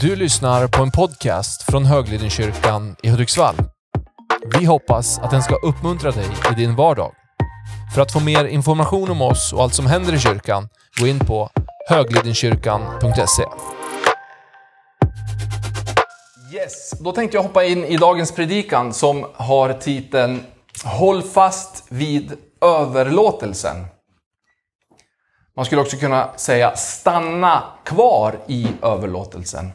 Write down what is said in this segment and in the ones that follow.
Du lyssnar på en podcast från Höglidenkyrkan i Hudiksvall. Vi hoppas att den ska uppmuntra dig i din vardag. För att få mer information om oss och allt som händer i kyrkan, gå in på höglidenkyrkan.se. Yes, då tänkte jag hoppa in i dagens predikan som har titeln Håll fast vid överlåtelsen. Man skulle också kunna säga stanna kvar i överlåtelsen.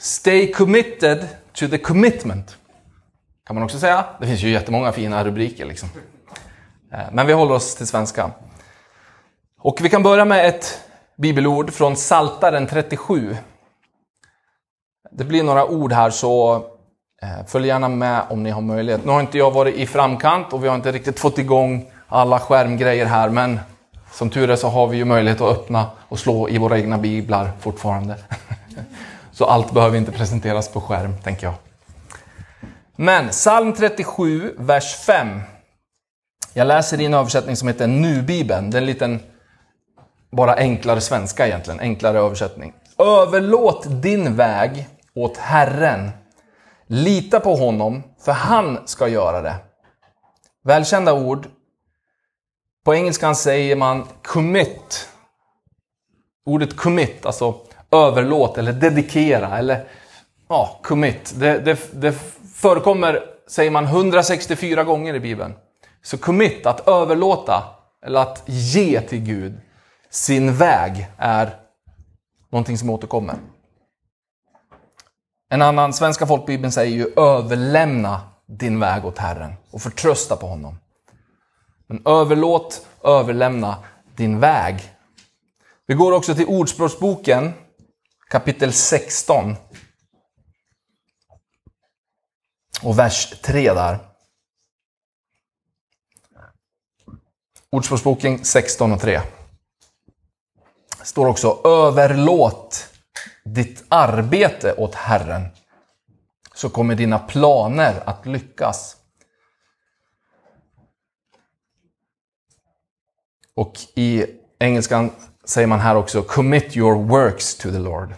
Stay committed to the commitment. Kan man också säga. Det finns ju jättemånga fina rubriker. Liksom. Eh, men vi håller oss till svenska. Och vi kan börja med ett bibelord från Saltaren 37. Det blir några ord här så eh, följ gärna med om ni har möjlighet. Nu har inte jag varit i framkant och vi har inte riktigt fått igång alla skärmgrejer här men som tur är så har vi ju möjlighet att öppna och slå i våra egna biblar fortfarande. Så allt behöver inte presenteras på skärm, tänker jag. Men psalm 37, vers 5. Jag läser i en översättning som heter Nu-bibeln. Det är en liten, bara enklare svenska egentligen, enklare översättning. Överlåt din väg åt Herren. Lita på honom, för han ska göra det. Välkända ord. På engelskan säger man commit. Ordet commit, alltså överlåt eller dedikera eller ja, commit. Det, det, det förekommer, säger man, 164 gånger i Bibeln. Så commit, att överlåta eller att ge till Gud sin väg är någonting som återkommer. En annan, Svenska folkbibeln säger ju överlämna din väg åt Herren och förtrösta på honom. Men överlåt, överlämna din väg. Vi går också till Ordspråksboken kapitel 16. Och vers 3 där. Ordspråksboken 16 och 3. Det står också överlåt ditt arbete åt Herren så kommer dina planer att lyckas. Och i engelskan säger man här också commit your works to the Lord.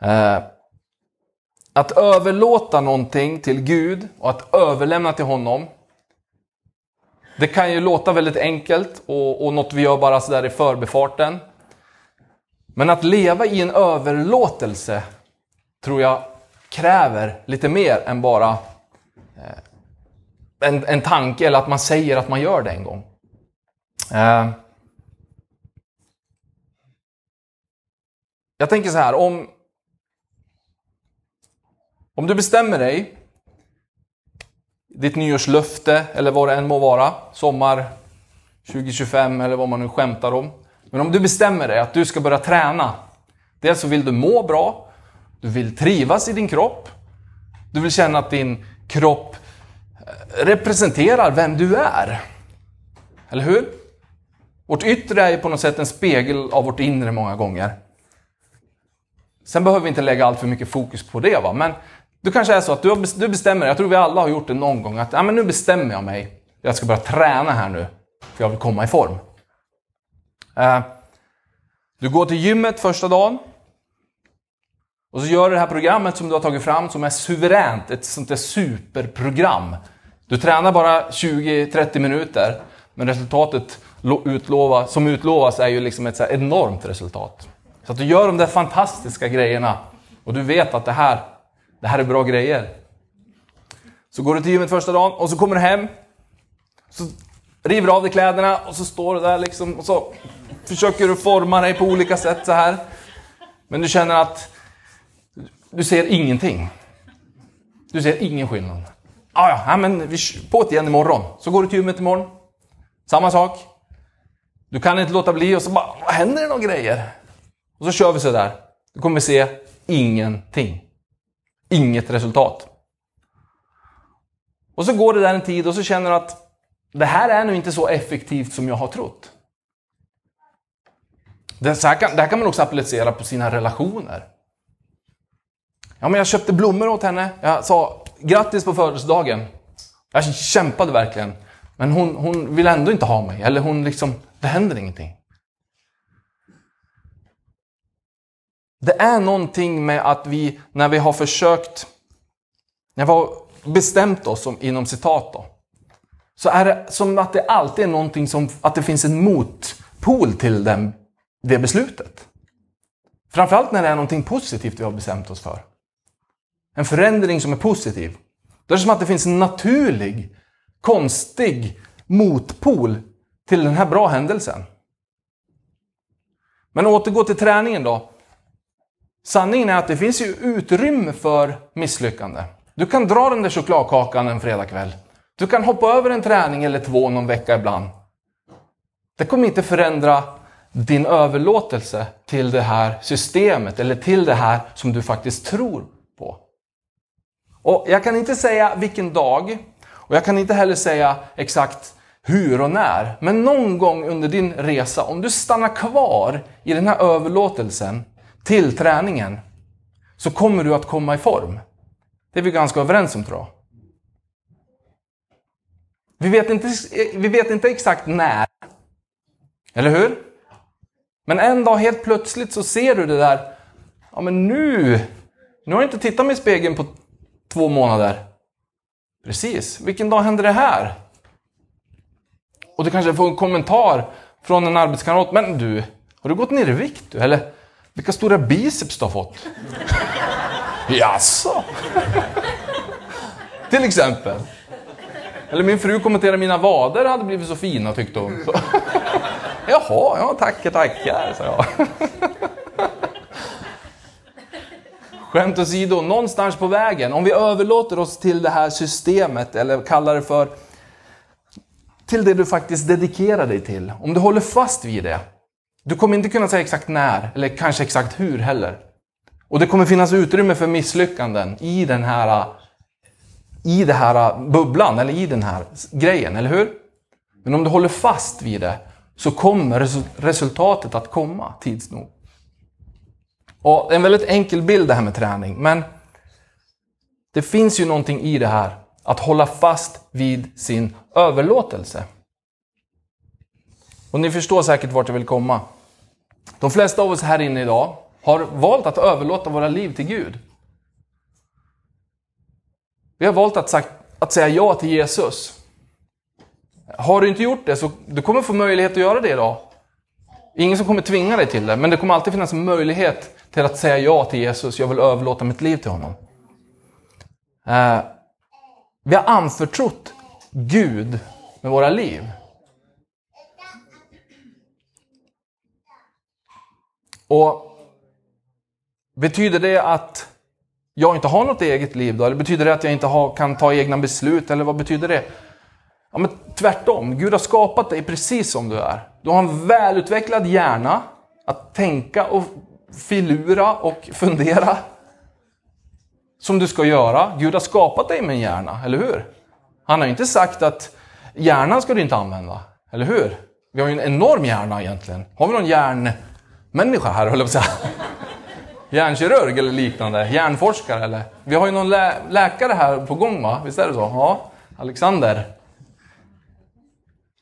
Eh, att överlåta någonting till Gud och att överlämna till honom. Det kan ju låta väldigt enkelt och, och något vi gör bara sådär i förbifarten. Men att leva i en överlåtelse tror jag kräver lite mer än bara eh, en, en tanke eller att man säger att man gör det en gång. Eh, jag tänker så här, om, om du bestämmer dig, ditt nyårslöfte eller vad det än må vara, sommar 2025 eller vad man nu skämtar om. Men om du bestämmer dig att du ska börja träna. Dels så vill du må bra, du vill trivas i din kropp, du vill känna att din kropp eh, representerar vem du är. Eller hur? Vårt yttre är ju på något sätt en spegel av vårt inre många gånger. Sen behöver vi inte lägga allt för mycket fokus på det. Va? Men du kanske är så att du, du bestämmer dig, jag tror vi alla har gjort det någon gång, att ja, men nu bestämmer jag mig. Jag ska börja träna här nu, för jag vill komma i form. Eh, du går till gymmet första dagen. Och så gör du det här programmet som du har tagit fram som är suveränt, ett sånt där superprogram. Du tränar bara 20-30 minuter, men resultatet utlova, som utlovas är ju liksom ett så enormt resultat. Så att du gör de där fantastiska grejerna och du vet att det här, det här är bra grejer. Så går du till gymmet första dagen och så kommer du hem. Så river du av dig kläderna och så står du där liksom och så försöker du forma dig på olika sätt så här. Men du känner att du ser ingenting. Du ser ingen skillnad. Ah, ja, men vi på det igen imorgon. Så går du till gymmet imorgon. Samma sak. Du kan inte låta bli och så bara, händer det några grejer? Och så kör vi så där. Du kommer se ingenting. Inget resultat. Och så går det där en tid och så känner du att det här är nog inte så effektivt som jag har trott. Det här, kan, det här kan man också applicera på sina relationer. Ja, men jag köpte blommor åt henne. Jag sa grattis på födelsedagen. Jag kämpade verkligen. Men hon, hon vill ändå inte ha mig. Eller hon liksom, det händer ingenting. Det är någonting med att vi, när vi har försökt, när vi har bestämt oss, om, inom citat då, så är det som att det alltid är någonting som, att det finns en motpol till den, det beslutet. Framförallt när det är någonting positivt vi har bestämt oss för. En förändring som är positiv. Då är det som att det finns en naturlig, konstig motpol till den här bra händelsen. Men återgå till träningen då. Sanningen är att det finns ju utrymme för misslyckande. Du kan dra den där chokladkakan en fredagkväll. Du kan hoppa över en träning eller två någon vecka ibland. Det kommer inte förändra din överlåtelse till det här systemet eller till det här som du faktiskt tror på. Och Jag kan inte säga vilken dag och jag kan inte heller säga exakt hur och när. Men någon gång under din resa, om du stannar kvar i den här överlåtelsen till träningen, så kommer du att komma i form. Det är vi ganska överens om tror jag. Vi vet inte, vi vet inte exakt när. Eller hur? Men en dag helt plötsligt så ser du det där. Ja men nu, nu har jag inte tittat mig i spegeln på två månader. Precis, vilken dag händer det här? Och du kanske får en kommentar från en arbetskamrat. Men du, har du gått ner i vikt du? Eller vilka stora biceps du har fått? Jaså? Till exempel. Eller min fru kommenterade mina vader hade blivit så fina tyckte hon. Så. Jaha, ja tackar, tackar, sa jag. Skämt åsido, någonstans på vägen, om vi överlåter oss till det här systemet, eller kallar det för till det du faktiskt dedikerar dig till. Om du håller fast vid det. Du kommer inte kunna säga exakt när, eller kanske exakt hur heller. Och det kommer finnas utrymme för misslyckanden i den här i den här bubblan, eller i den här grejen, eller hur? Men om du håller fast vid det, så kommer resultatet att komma tids nog. Och en väldigt enkel bild det här med träning, men det finns ju någonting i det här, att hålla fast vid sin överlåtelse. Och ni förstår säkert vart jag vill komma. De flesta av oss här inne idag har valt att överlåta våra liv till Gud. Vi har valt att, sagt, att säga ja till Jesus. Har du inte gjort det så du kommer få möjlighet att göra det idag. Ingen som kommer tvinga dig till det, men det kommer alltid finnas en möjlighet till att säga ja till Jesus. Jag vill överlåta mitt liv till honom. Eh, vi har anförtrott Gud med våra liv. Och Betyder det att jag inte har något eget liv då? Eller betyder det att jag inte har, kan ta egna beslut? Eller vad betyder det? Ja, men tvärtom. Gud har skapat dig precis som du är. Du har en välutvecklad hjärna att tänka och filura och fundera som du ska göra. Gud har skapat dig med en hjärna, eller hur? Han har inte sagt att hjärnan ska du inte använda, eller hur? Vi har ju en enorm hjärna egentligen. Har vi någon Människa här, höll jag på att säga? Hjärnkirurg eller liknande? Hjärnforskare eller? Vi har ju någon lä läkare här på gång va? Visst är det så? Ja, Alexander.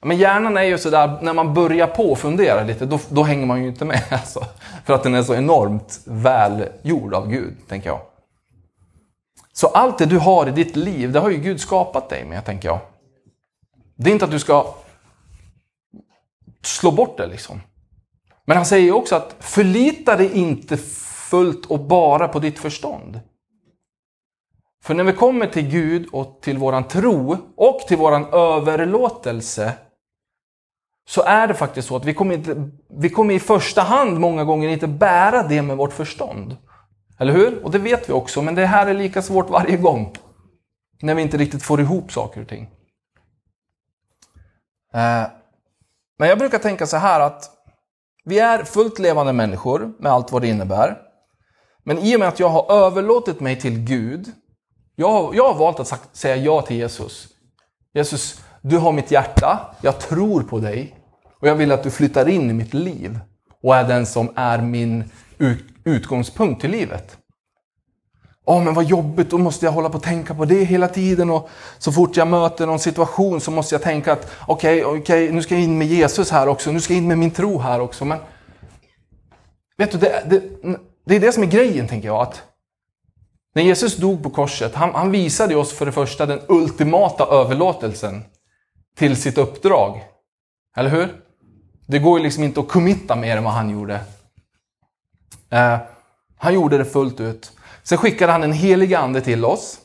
Men hjärnan är ju sådär, när man börjar på och fundera lite, då, då hänger man ju inte med. Alltså. För att den är så enormt välgjord av Gud, tänker jag. Så allt det du har i ditt liv, det har ju Gud skapat dig med, tänker jag. Det är inte att du ska slå bort det liksom. Men han säger också att förlita dig inte fullt och bara på ditt förstånd. För när vi kommer till Gud och till våran tro och till våran överlåtelse så är det faktiskt så att vi kommer, inte, vi kommer i första hand många gånger inte bära det med vårt förstånd. Eller hur? Och det vet vi också, men det här är lika svårt varje gång. När vi inte riktigt får ihop saker och ting. Eh, men jag brukar tänka så här att vi är fullt levande människor med allt vad det innebär. Men i och med att jag har överlåtit mig till Gud, jag har, jag har valt att säga ja till Jesus. Jesus, du har mitt hjärta, jag tror på dig och jag vill att du flyttar in i mitt liv och är den som är min utgångspunkt till livet. Åh, oh, men vad jobbigt, då måste jag hålla på och tänka på det hela tiden. Och så fort jag möter någon situation så måste jag tänka att okej, okay, okay, nu ska jag in med Jesus här också, nu ska jag in med min tro här också. Men vet du, det, det, det är det som är grejen, tänker jag. att När Jesus dog på korset, han, han visade oss för det första den ultimata överlåtelsen till sitt uppdrag. Eller hur? Det går ju liksom inte att committa mer än vad han gjorde. Eh, han gjorde det fullt ut. Sen skickade han en helig ande till oss.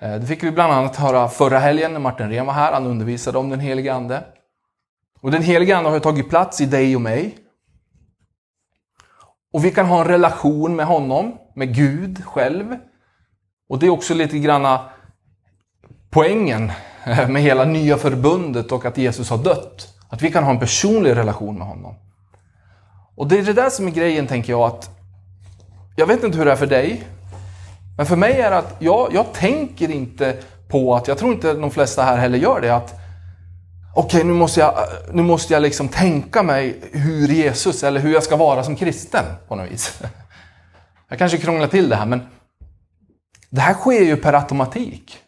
Eh, det fick vi bland annat höra förra helgen när Martin Rehn var här. Han undervisade om den helige ande. Och den helige ande har tagit plats i dig och mig. Och vi kan ha en relation med honom, med Gud själv. Och det är också lite granna poängen eh, med hela nya förbundet och att Jesus har dött. Att vi kan ha en personlig relation med honom. Och det är det där som är grejen, tänker jag, att jag vet inte hur det är för dig, men för mig är det att jag, jag tänker inte på att, jag tror inte de flesta här heller gör det, att okej, okay, nu måste jag, nu måste jag liksom tänka mig hur Jesus, eller hur jag ska vara som kristen på något vis. Jag kanske krånglar till det här, men det här sker ju per automatik.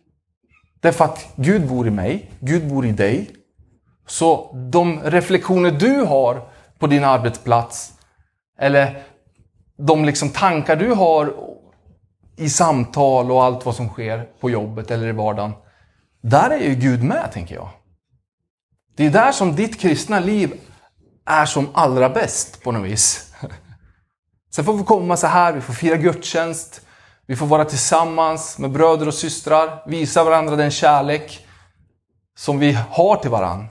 Därför att Gud bor i mig, Gud bor i dig. Så de reflektioner du har på din arbetsplats, eller de liksom tankar du har i samtal och allt vad som sker på jobbet eller i vardagen. Där är ju Gud med, tänker jag. Det är där som ditt kristna liv är som allra bäst på något vis. Sen får vi komma så här, vi får fira gudstjänst, vi får vara tillsammans med bröder och systrar, visa varandra den kärlek som vi har till varandra.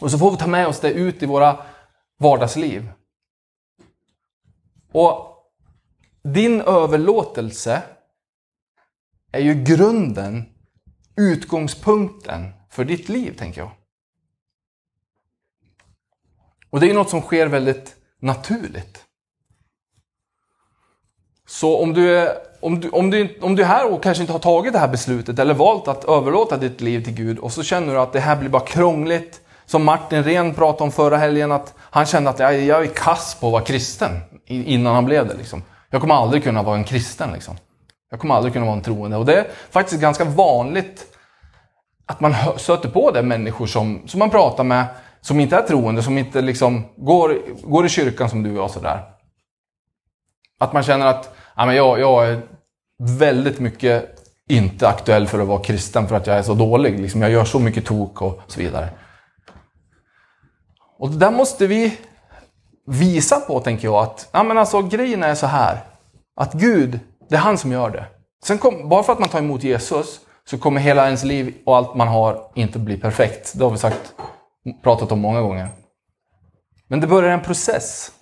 Och så får vi ta med oss det ut i våra vardagsliv. Och din överlåtelse är ju grunden, utgångspunkten för ditt liv, tänker jag. Och det är något som sker väldigt naturligt. Så om du, är, om, du, om, du, om du är här och kanske inte har tagit det här beslutet eller valt att överlåta ditt liv till Gud och så känner du att det här blir bara krångligt. Som Martin Ren pratade om förra helgen, att han kände att jag, jag är kass på att vara kristen innan han blev det. Liksom. Jag kommer aldrig kunna vara en kristen. Liksom. Jag kommer aldrig kunna vara en troende. Och det är faktiskt ganska vanligt att man stöter på det människor som, som man pratar med som inte är troende, som inte liksom går, går i kyrkan som du och sådär. Att man känner att ja, men jag, jag är väldigt mycket inte aktuell för att vara kristen för att jag är så dålig. Liksom, jag gör så mycket tok och så vidare. Och det där måste vi visa på, tänker jag. Att ja, men alltså, grejen är så här. Att Gud, det är han som gör det. Sen kom, bara för att man tar emot Jesus så kommer hela ens liv och allt man har inte bli perfekt. Det har vi sagt, pratat om många gånger. Men det börjar en process.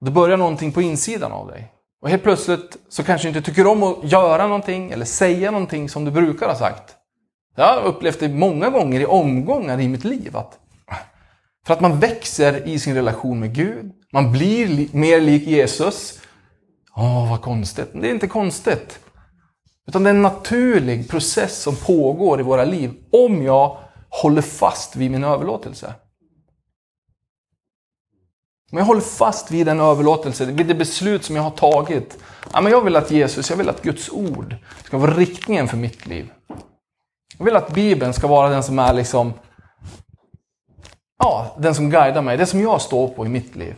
Det börjar någonting på insidan av dig. Och helt plötsligt så kanske du inte tycker om att göra någonting eller säga någonting som du brukar ha sagt. Jag har upplevt det många gånger i omgångar i mitt liv. Att för att man växer i sin relation med Gud. Man blir mer lik Jesus. Åh, vad konstigt. Det är inte konstigt. Utan det är en naturlig process som pågår i våra liv om jag håller fast vid min överlåtelse. Om jag håller fast vid den överlåtelse, vid det beslut som jag har tagit. Ja, men jag vill att Jesus, jag vill att Guds ord ska vara riktningen för mitt liv. Jag vill att Bibeln ska vara den som är liksom ja, den som guidar mig, det som jag står på i mitt liv.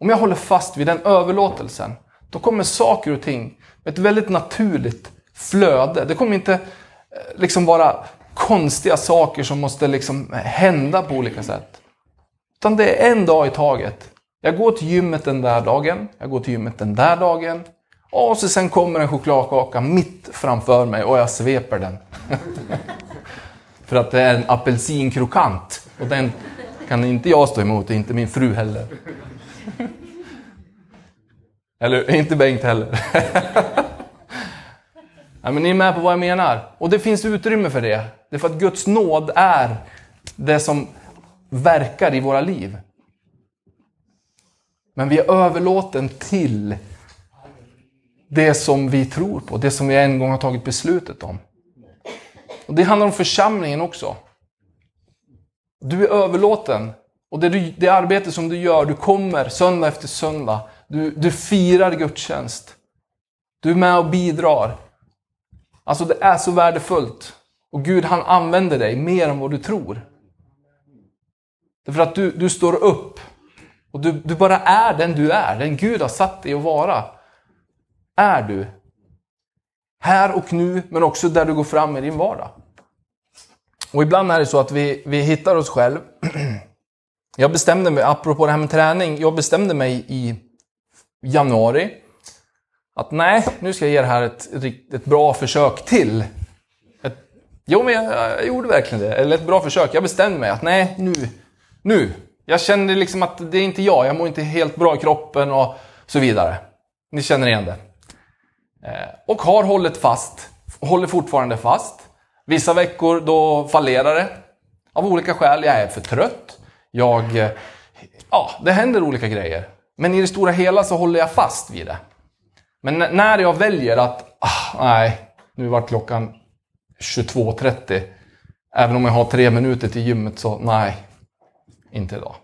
Om jag håller fast vid den överlåtelsen, då kommer saker och ting med ett väldigt naturligt flöde. Det kommer inte eh, liksom vara konstiga saker som måste liksom eh, hända på olika sätt. Utan det är en dag i taget. Jag går till gymmet den där dagen, jag går till gymmet den där dagen. Och så sen kommer en chokladkaka mitt framför mig och jag sveper den. För att det är en apelsinkrokant. Och den kan inte jag stå emot, och inte min fru heller. Eller inte Bengt heller. ja, men ni är med på vad jag menar. Och det finns utrymme för det. Det är för att Guds nåd är det som verkar i våra liv. Men vi är överlåten till det som vi tror på, det som vi en gång har tagit beslutet om. Och Det handlar om församlingen också. Du är överlåten. Och det, du, det arbete som du gör, du kommer söndag efter söndag. Du, du firar gudstjänst. Du är med och bidrar. Alltså det är så värdefullt. Och Gud han använder dig mer än vad du tror. Därför att du, du står upp Och du, du bara är den du är, den Gud har satt dig att vara. Är du. Här och nu, men också där du går fram i din vardag. Och ibland är det så att vi, vi hittar oss själv. Jag bestämde mig, apropå det här med träning, jag bestämde mig i januari att nej, nu ska jag ge det här ett, ett bra försök till. Ett, jo, men jag, jag, gjorde verkligen det. Eller ett bra försök. Jag bestämde mig att nej, nu, nu. Jag kände liksom att det är inte jag. Jag mår inte helt bra i kroppen och så vidare. Ni känner igen det. Eh, och har hållit fast. Håller fortfarande fast. Vissa veckor då fallerar det. Av olika skäl. Jag är för trött. Jag... Eh, ja, det händer olika grejer. Men i det stora hela så håller jag fast vid det. Men när jag väljer att, ah, nej, nu var klockan 22.30. Även om jag har tre minuter till gymmet så, nej, inte idag.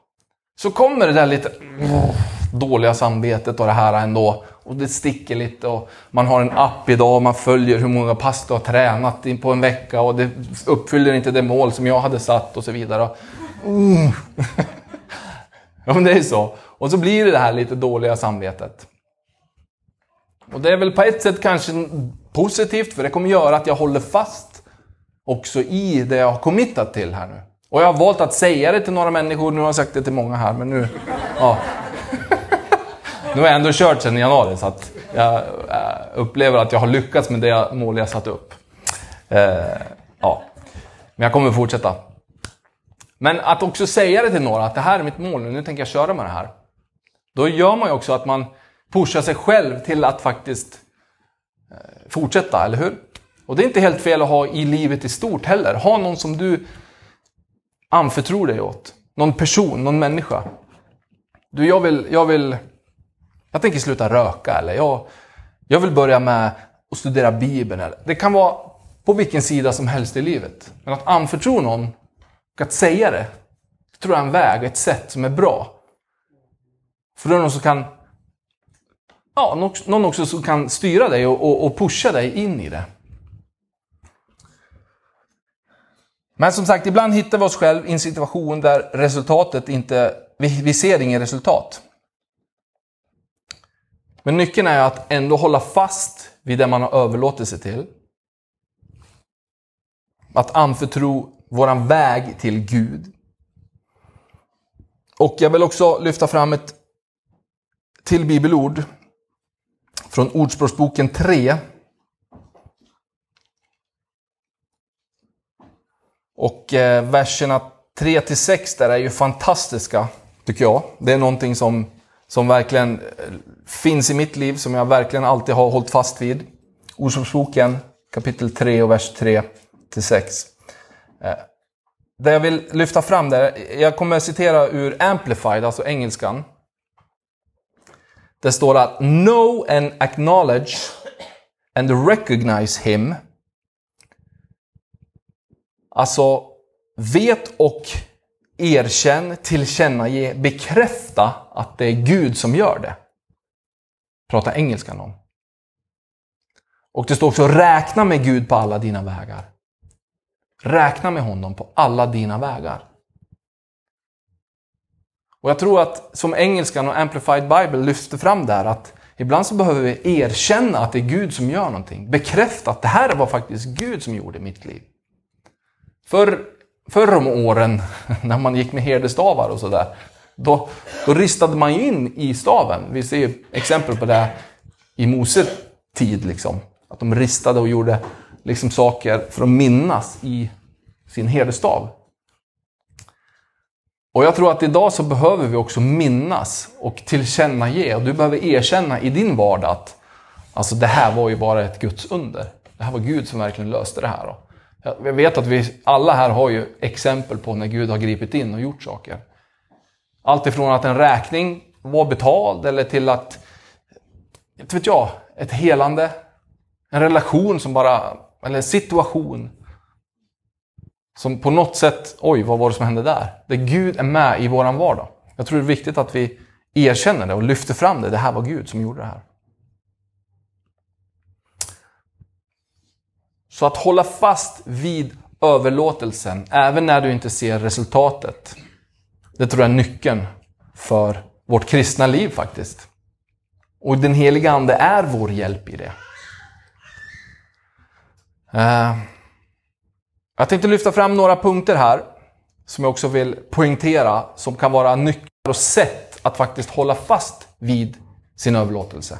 Så kommer det där lite oh, dåliga samvetet och det här ändå. Och det sticker lite och man har en app idag och man följer hur många pass du har tränat in på en vecka och det uppfyller inte det mål som jag hade satt och så vidare. Mm. ja, men det är så. Och så blir det det här lite dåliga samvetet. Och det är väl på ett sätt kanske positivt, för det kommer göra att jag håller fast också i det jag har committat till här nu. Och jag har valt att säga det till några människor, nu har jag sagt det till många här, men nu... Ja. Nu har jag ändå kört sedan i januari, så att jag eh, upplever att jag har lyckats med det mål jag satt upp. Eh, ja. Men jag kommer fortsätta. Men att också säga det till några, att det här är mitt mål nu, nu tänker jag köra med det här. Då gör man ju också att man pushar sig själv till att faktiskt eh, fortsätta, eller hur? Och det är inte helt fel att ha i livet i stort heller. Ha någon som du anförtror dig åt. Någon person, någon människa. Du, jag vill, jag vill, jag tänker sluta röka eller jag, jag vill börja med att studera Bibeln. Eller. Det kan vara på vilken sida som helst i livet. Men att anförtro någon och att säga det, det tror jag är en väg, ett sätt som är bra. För då är det någon som kan ja, någon också som kan styra dig och, och, och pusha dig in i det. Men som sagt, ibland hittar vi oss själva i en situation där resultatet inte, vi, vi ser inget resultat. Men nyckeln är att ändå hålla fast vid det man har överlåtit sig till. Att anförtro våran väg till Gud. Och jag vill också lyfta fram ett till bibelord från Ordspråksboken 3. Och eh, verserna 3 till 6 där är ju fantastiska, tycker jag. Det är någonting som, som verkligen eh, finns i mitt liv, som jag verkligen alltid har hållit fast vid. Ordspråksboken kapitel 3 och vers 3 till 6. Eh, det jag vill lyfta fram där, jag kommer att citera ur Amplified, alltså engelskan. Det står att Know and acknowledge and recognize him. Alltså, vet och erkänn, tillkännage, bekräfta att det är Gud som gör det. Prata engelska om. Och det står också räkna med Gud på alla dina vägar. Räkna med honom på alla dina vägar. Och jag tror att som engelskan och Amplified Bible lyfter fram där att ibland så behöver vi erkänna att det är Gud som gör någonting. Bekräfta att det här var faktiskt Gud som gjorde mitt liv. För, förr om åren, när man gick med herdestavar och sådär, då, då ristade man ju in i staven. Vi ser exempel på det i Mose tid. Liksom. Att de ristade och gjorde liksom saker för att minnas i sin herdestav. Och jag tror att idag så behöver vi också minnas och tillkännage. Och du behöver erkänna i din vardag att alltså det här var ju bara ett Guds under. Det här var Gud som verkligen löste det här. Jag vet att vi alla här har ju exempel på när Gud har gripit in och gjort saker. Allt ifrån att en räkning var betald eller till att, inte vet jag, ett helande. En relation som bara, eller en situation som på något sätt, oj, vad var det som hände där? Där Gud är med i våran vardag. Jag tror det är viktigt att vi erkänner det och lyfter fram det. Det här var Gud som gjorde det här. Så att hålla fast vid överlåtelsen, även när du inte ser resultatet. Det tror jag är nyckeln för vårt kristna liv faktiskt. Och den heliga Ande är vår hjälp i det. Eh, jag tänkte lyfta fram några punkter här som jag också vill poängtera som kan vara nycklar och sätt att faktiskt hålla fast vid sin överlåtelse.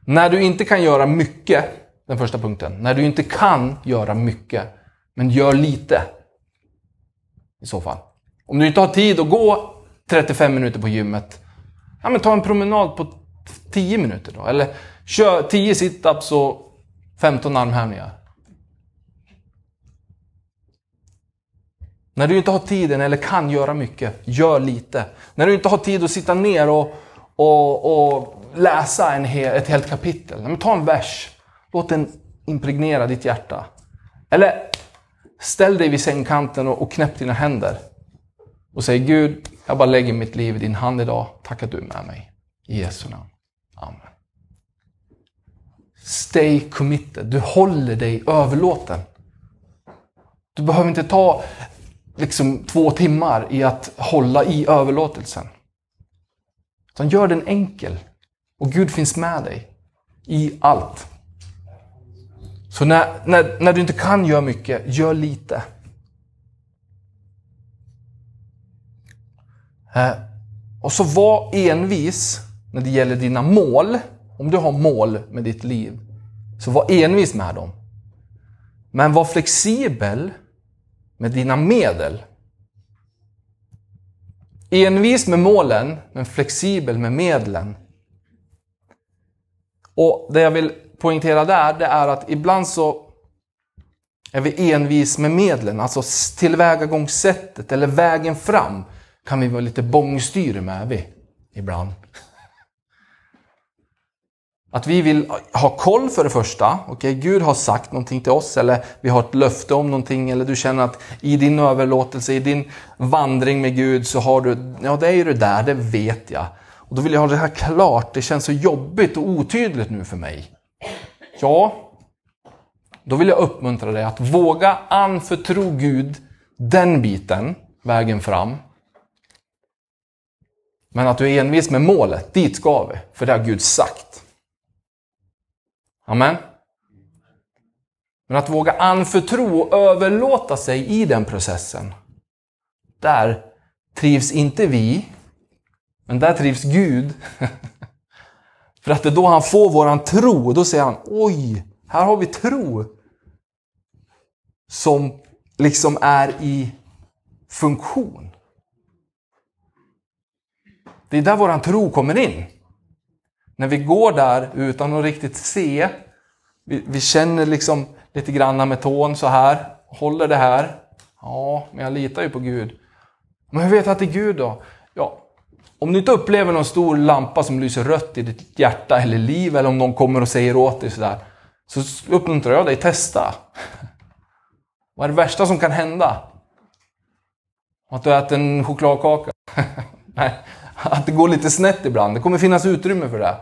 När du inte kan göra mycket, den första punkten. När du inte kan göra mycket, men gör lite. I så fall. Om du inte har tid att gå 35 minuter på gymmet, ja, men ta en promenad på 10 minuter då. Eller kör 10 situps och 15 armhävningar. När du inte har tiden eller kan göra mycket, gör lite. När du inte har tid att sitta ner och, och, och läsa en hel, ett helt kapitel, men ta en vers. Låt den impregnera ditt hjärta. Eller ställ dig vid sängkanten och, knäpp dina händer. Och säg Gud, jag bara lägger mitt liv i din hand idag. Tack att du är med mig. I Jesu namn. Amen. Stay committed. Du håller dig överlåten. Du behöver inte ta liksom två timmar i att hålla i överlåtelsen. Utan gör den enkel. Och Gud finns med dig i allt. Så när, när, när du inte kan göra mycket, gör lite. Eh, och så var envis när det gäller dina mål. Om du har mål med ditt liv, så var envis med dem. Men var flexibel med dina medel. Envis med målen, men flexibel med medlen. Och det jag vill poängtera där, det är att ibland så är vi envis med medlen, alltså tillvägagångssättet eller vägen fram kan vi vara lite bångstyr med vi ibland. Att vi vill ha koll för det första. Okay, Gud har sagt någonting till oss eller vi har ett löfte om någonting eller du känner att i din överlåtelse, i din vandring med Gud så har du, ja det är ju det där, det vet jag. Och då vill jag ha det här klart, det känns så jobbigt och otydligt nu för mig. Ja, då vill jag uppmuntra dig att våga anförtro Gud den biten, vägen fram. Men att du är envis med målet, dit ska vi, för det har Gud sagt. Amen. Men att våga anförtro och överlåta sig i den processen. Där trivs inte vi, men där trivs Gud. För att det är då han får våran tro. Då säger han, oj, här har vi tro. Som liksom är i funktion. Det är där våran tro kommer in. När vi går där utan att riktigt se, vi, vi känner liksom lite granna med tån så här, håller det här. Ja, men jag litar ju på Gud. Men hur vet jag att det är Gud då? Ja, om du inte upplever någon stor lampa som lyser rött i ditt hjärta eller liv, eller om någon kommer och säger åt dig sådär, så uppmuntrar jag dig, testa. Vad är det värsta som kan hända? Att du äter en chokladkaka? Nej, att det går lite snett ibland. Det kommer finnas utrymme för det.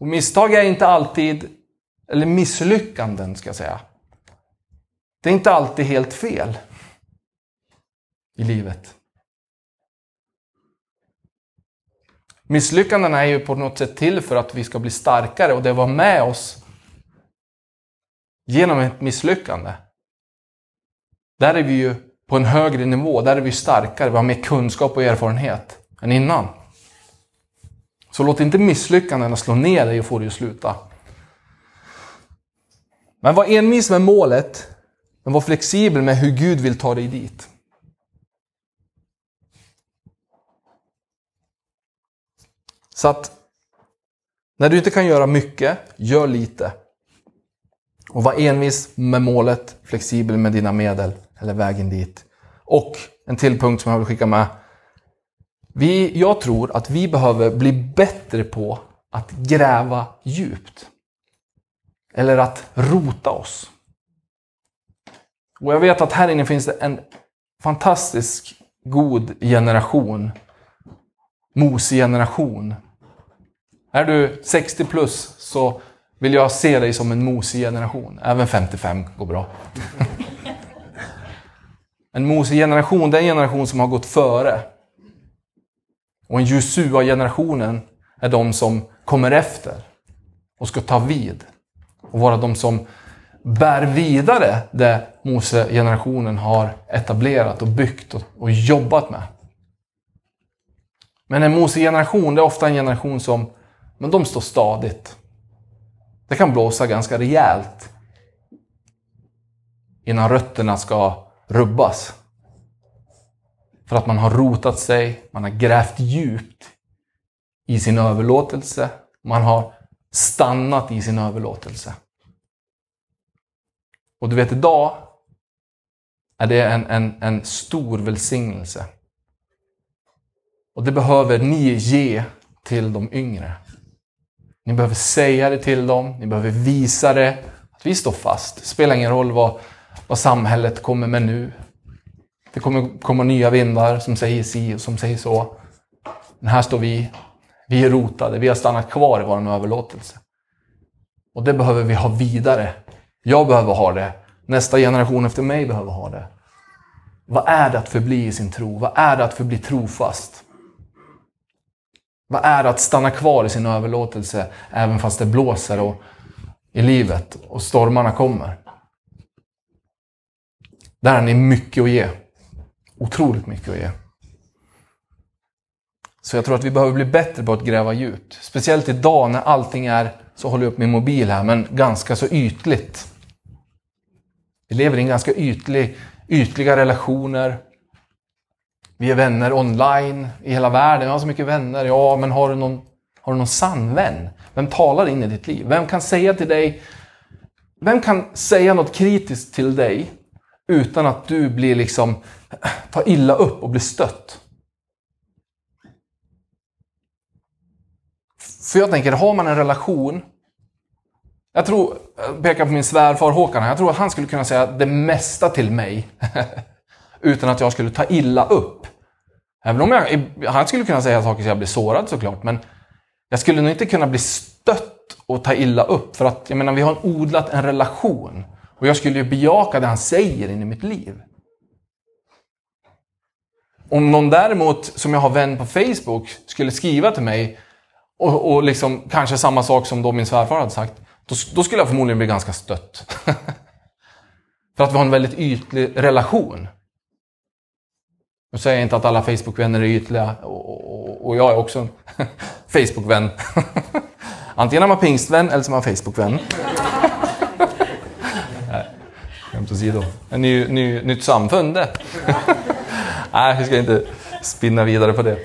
Och misstag är inte alltid, eller misslyckanden ska jag säga. Det är inte alltid helt fel i livet. Misslyckandena är ju på något sätt till för att vi ska bli starkare och det var med oss genom ett misslyckande. Där är vi ju på en högre nivå, där är vi starkare, vi har mer kunskap och erfarenhet än innan. Så låt inte misslyckandena slå ner dig och få dig att sluta. Men var envis med målet, men var flexibel med hur Gud vill ta dig dit. Så att när du inte kan göra mycket, gör lite. Och var envis med målet, flexibel med dina medel eller vägen dit. Och en till punkt som jag vill skicka med. Vi, jag tror att vi behöver bli bättre på att gräva djupt. Eller att rota oss. Och jag vet att här inne finns det en fantastisk god generation. Mosig generation. Är du 60 plus så vill jag se dig som en mosig generation. Även 55 går bra. En mosig generation, det är en generation som har gått före. Och en Josua-generationen är de som kommer efter och ska ta vid. Och vara de som bär vidare det Mose-generationen har etablerat och byggt och, och jobbat med. Men en Mose-generation, det är ofta en generation som men de står stadigt. Det kan blåsa ganska rejält innan rötterna ska rubbas. För att man har rotat sig, man har grävt djupt i sin överlåtelse, man har stannat i sin överlåtelse. Och du vet, idag är det en, en, en stor välsignelse. Och det behöver ni ge till de yngre. Ni behöver säga det till dem, ni behöver visa det. Att vi står fast. Det spelar ingen roll vad, vad samhället kommer med nu. Det kommer komma nya vindar som säger si och som säger så. Men här står vi. Vi är rotade, vi har stannat kvar i vår överlåtelse. Och det behöver vi ha vidare. Jag behöver ha det. Nästa generation efter mig behöver ha det. Vad är det att förbli i sin tro? Vad är det att förbli trofast? Vad är det att stanna kvar i sin överlåtelse även fast det blåser och, i livet och stormarna kommer? Där har ni mycket att ge. Otroligt mycket att ge. Så jag tror att vi behöver bli bättre på att gräva djupt. Speciellt idag när allting är, så håller jag upp min mobil här, men ganska så ytligt. Vi lever i en ganska ytlig, ytliga relationer. Vi är vänner online i hela världen. Jag har så mycket vänner. Ja, men har du någon, har du någon sann vän? Vem talar in i ditt liv? Vem kan säga till dig Vem kan säga något kritiskt till dig utan att du blir liksom tar illa upp och blir stött? För jag tänker, har man en relation jag tror, jag pekar på min svärfar Håkan, jag tror att han skulle kunna säga det mesta till mig utan att jag skulle ta illa upp. Även om jag, han skulle kunna säga saker så jag blir sårad såklart, men jag skulle nog inte kunna bli stött och ta illa upp. För att jag menar, vi har odlat en relation. Och jag skulle ju bejaka det han säger in i mitt liv. Om någon däremot, som jag har vän på Facebook, skulle skriva till mig och, och liksom, kanske samma sak som då min svärfar hade sagt, då, då skulle jag förmodligen bli ganska stött. För att vi har en väldigt ytlig relation. Nu säger jag inte att alla Facebook-vänner är ytliga och, och, och jag är också en Facebook-vän. Antingen är man pingstvän eller så är man Facebook-vän. Skämt åsido. En ny, ny, nytt samfund det. Nej, vi ska inte spinna vidare på det.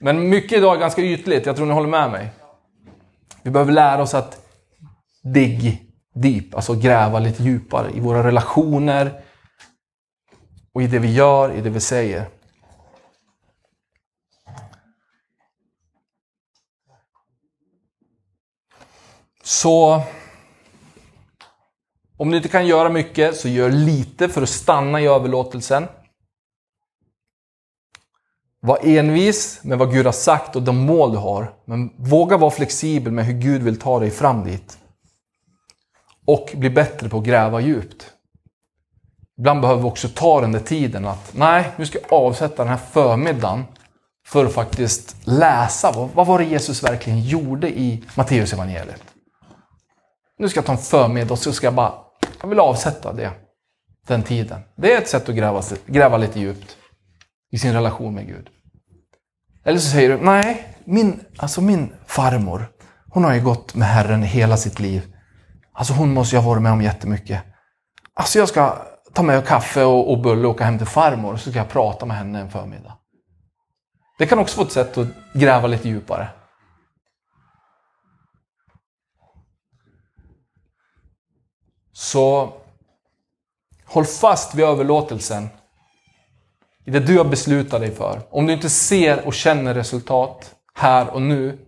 Men mycket idag är ganska ytligt. Jag tror ni håller med mig. Vi behöver lära oss att dig deep, alltså gräva lite djupare i våra relationer, och i det vi gör, i det vi säger. Så om du inte kan göra mycket, så gör lite för att stanna i överlåtelsen. Var envis med vad Gud har sagt och de mål du har. Men våga vara flexibel med hur Gud vill ta dig fram dit. Och bli bättre på att gräva djupt. Ibland behöver vi också ta den där tiden att nej, nu ska jag avsätta den här förmiddagen för att faktiskt läsa. Vad, vad var det Jesus verkligen gjorde i Matteus evangeliet? Nu ska jag ta en förmiddag och så ska jag bara, jag vill avsätta det. Den tiden. Det är ett sätt att gräva, gräva lite djupt i sin relation med Gud. Eller så säger du, nej, min, alltså min farmor, hon har ju gått med Herren hela sitt liv. Alltså hon måste ju ha varit med om jättemycket. Alltså jag ska ta med kaffe och, och bulle och åka hem till farmor så ska jag prata med henne en förmiddag. Det kan också vara ett sätt att gräva lite djupare. Så håll fast vid överlåtelsen i det du har beslutat dig för. Om du inte ser och känner resultat här och nu,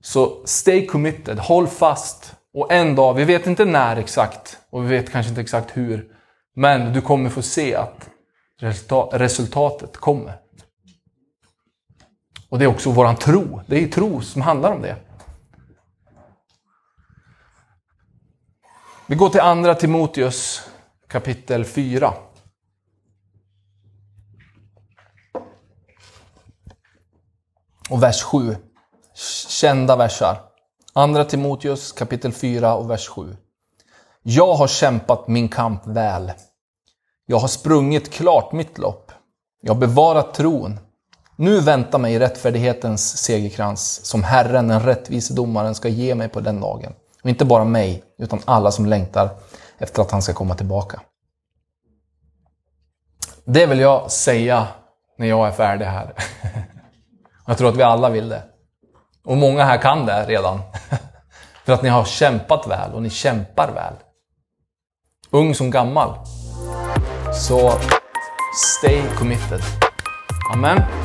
så stay committed, håll fast. Och en dag, vi vet inte när exakt och vi vet kanske inte exakt hur, men du kommer få se att resultatet kommer. Och det är också våran tro. Det är ju tro som handlar om det. Vi går till andra Timoteus kapitel 4. Och vers 7. Kända versar. Andra Timoteus kapitel 4 och vers 7. Jag har kämpat min kamp väl. Jag har sprungit klart mitt lopp. Jag har bevarat tron. Nu väntar mig rättfärdighetens segerkrans som Herren, den rättvise domaren, ska ge mig på den dagen. Och inte bara mig, utan alla som längtar efter att han ska komma tillbaka. Det vill jag säga när jag är färdig här. Jag tror att vi alla vill det. Och många här kan det redan. För att ni har kämpat väl och ni kämpar väl. Ung som gammal. Så stay committed. Amen.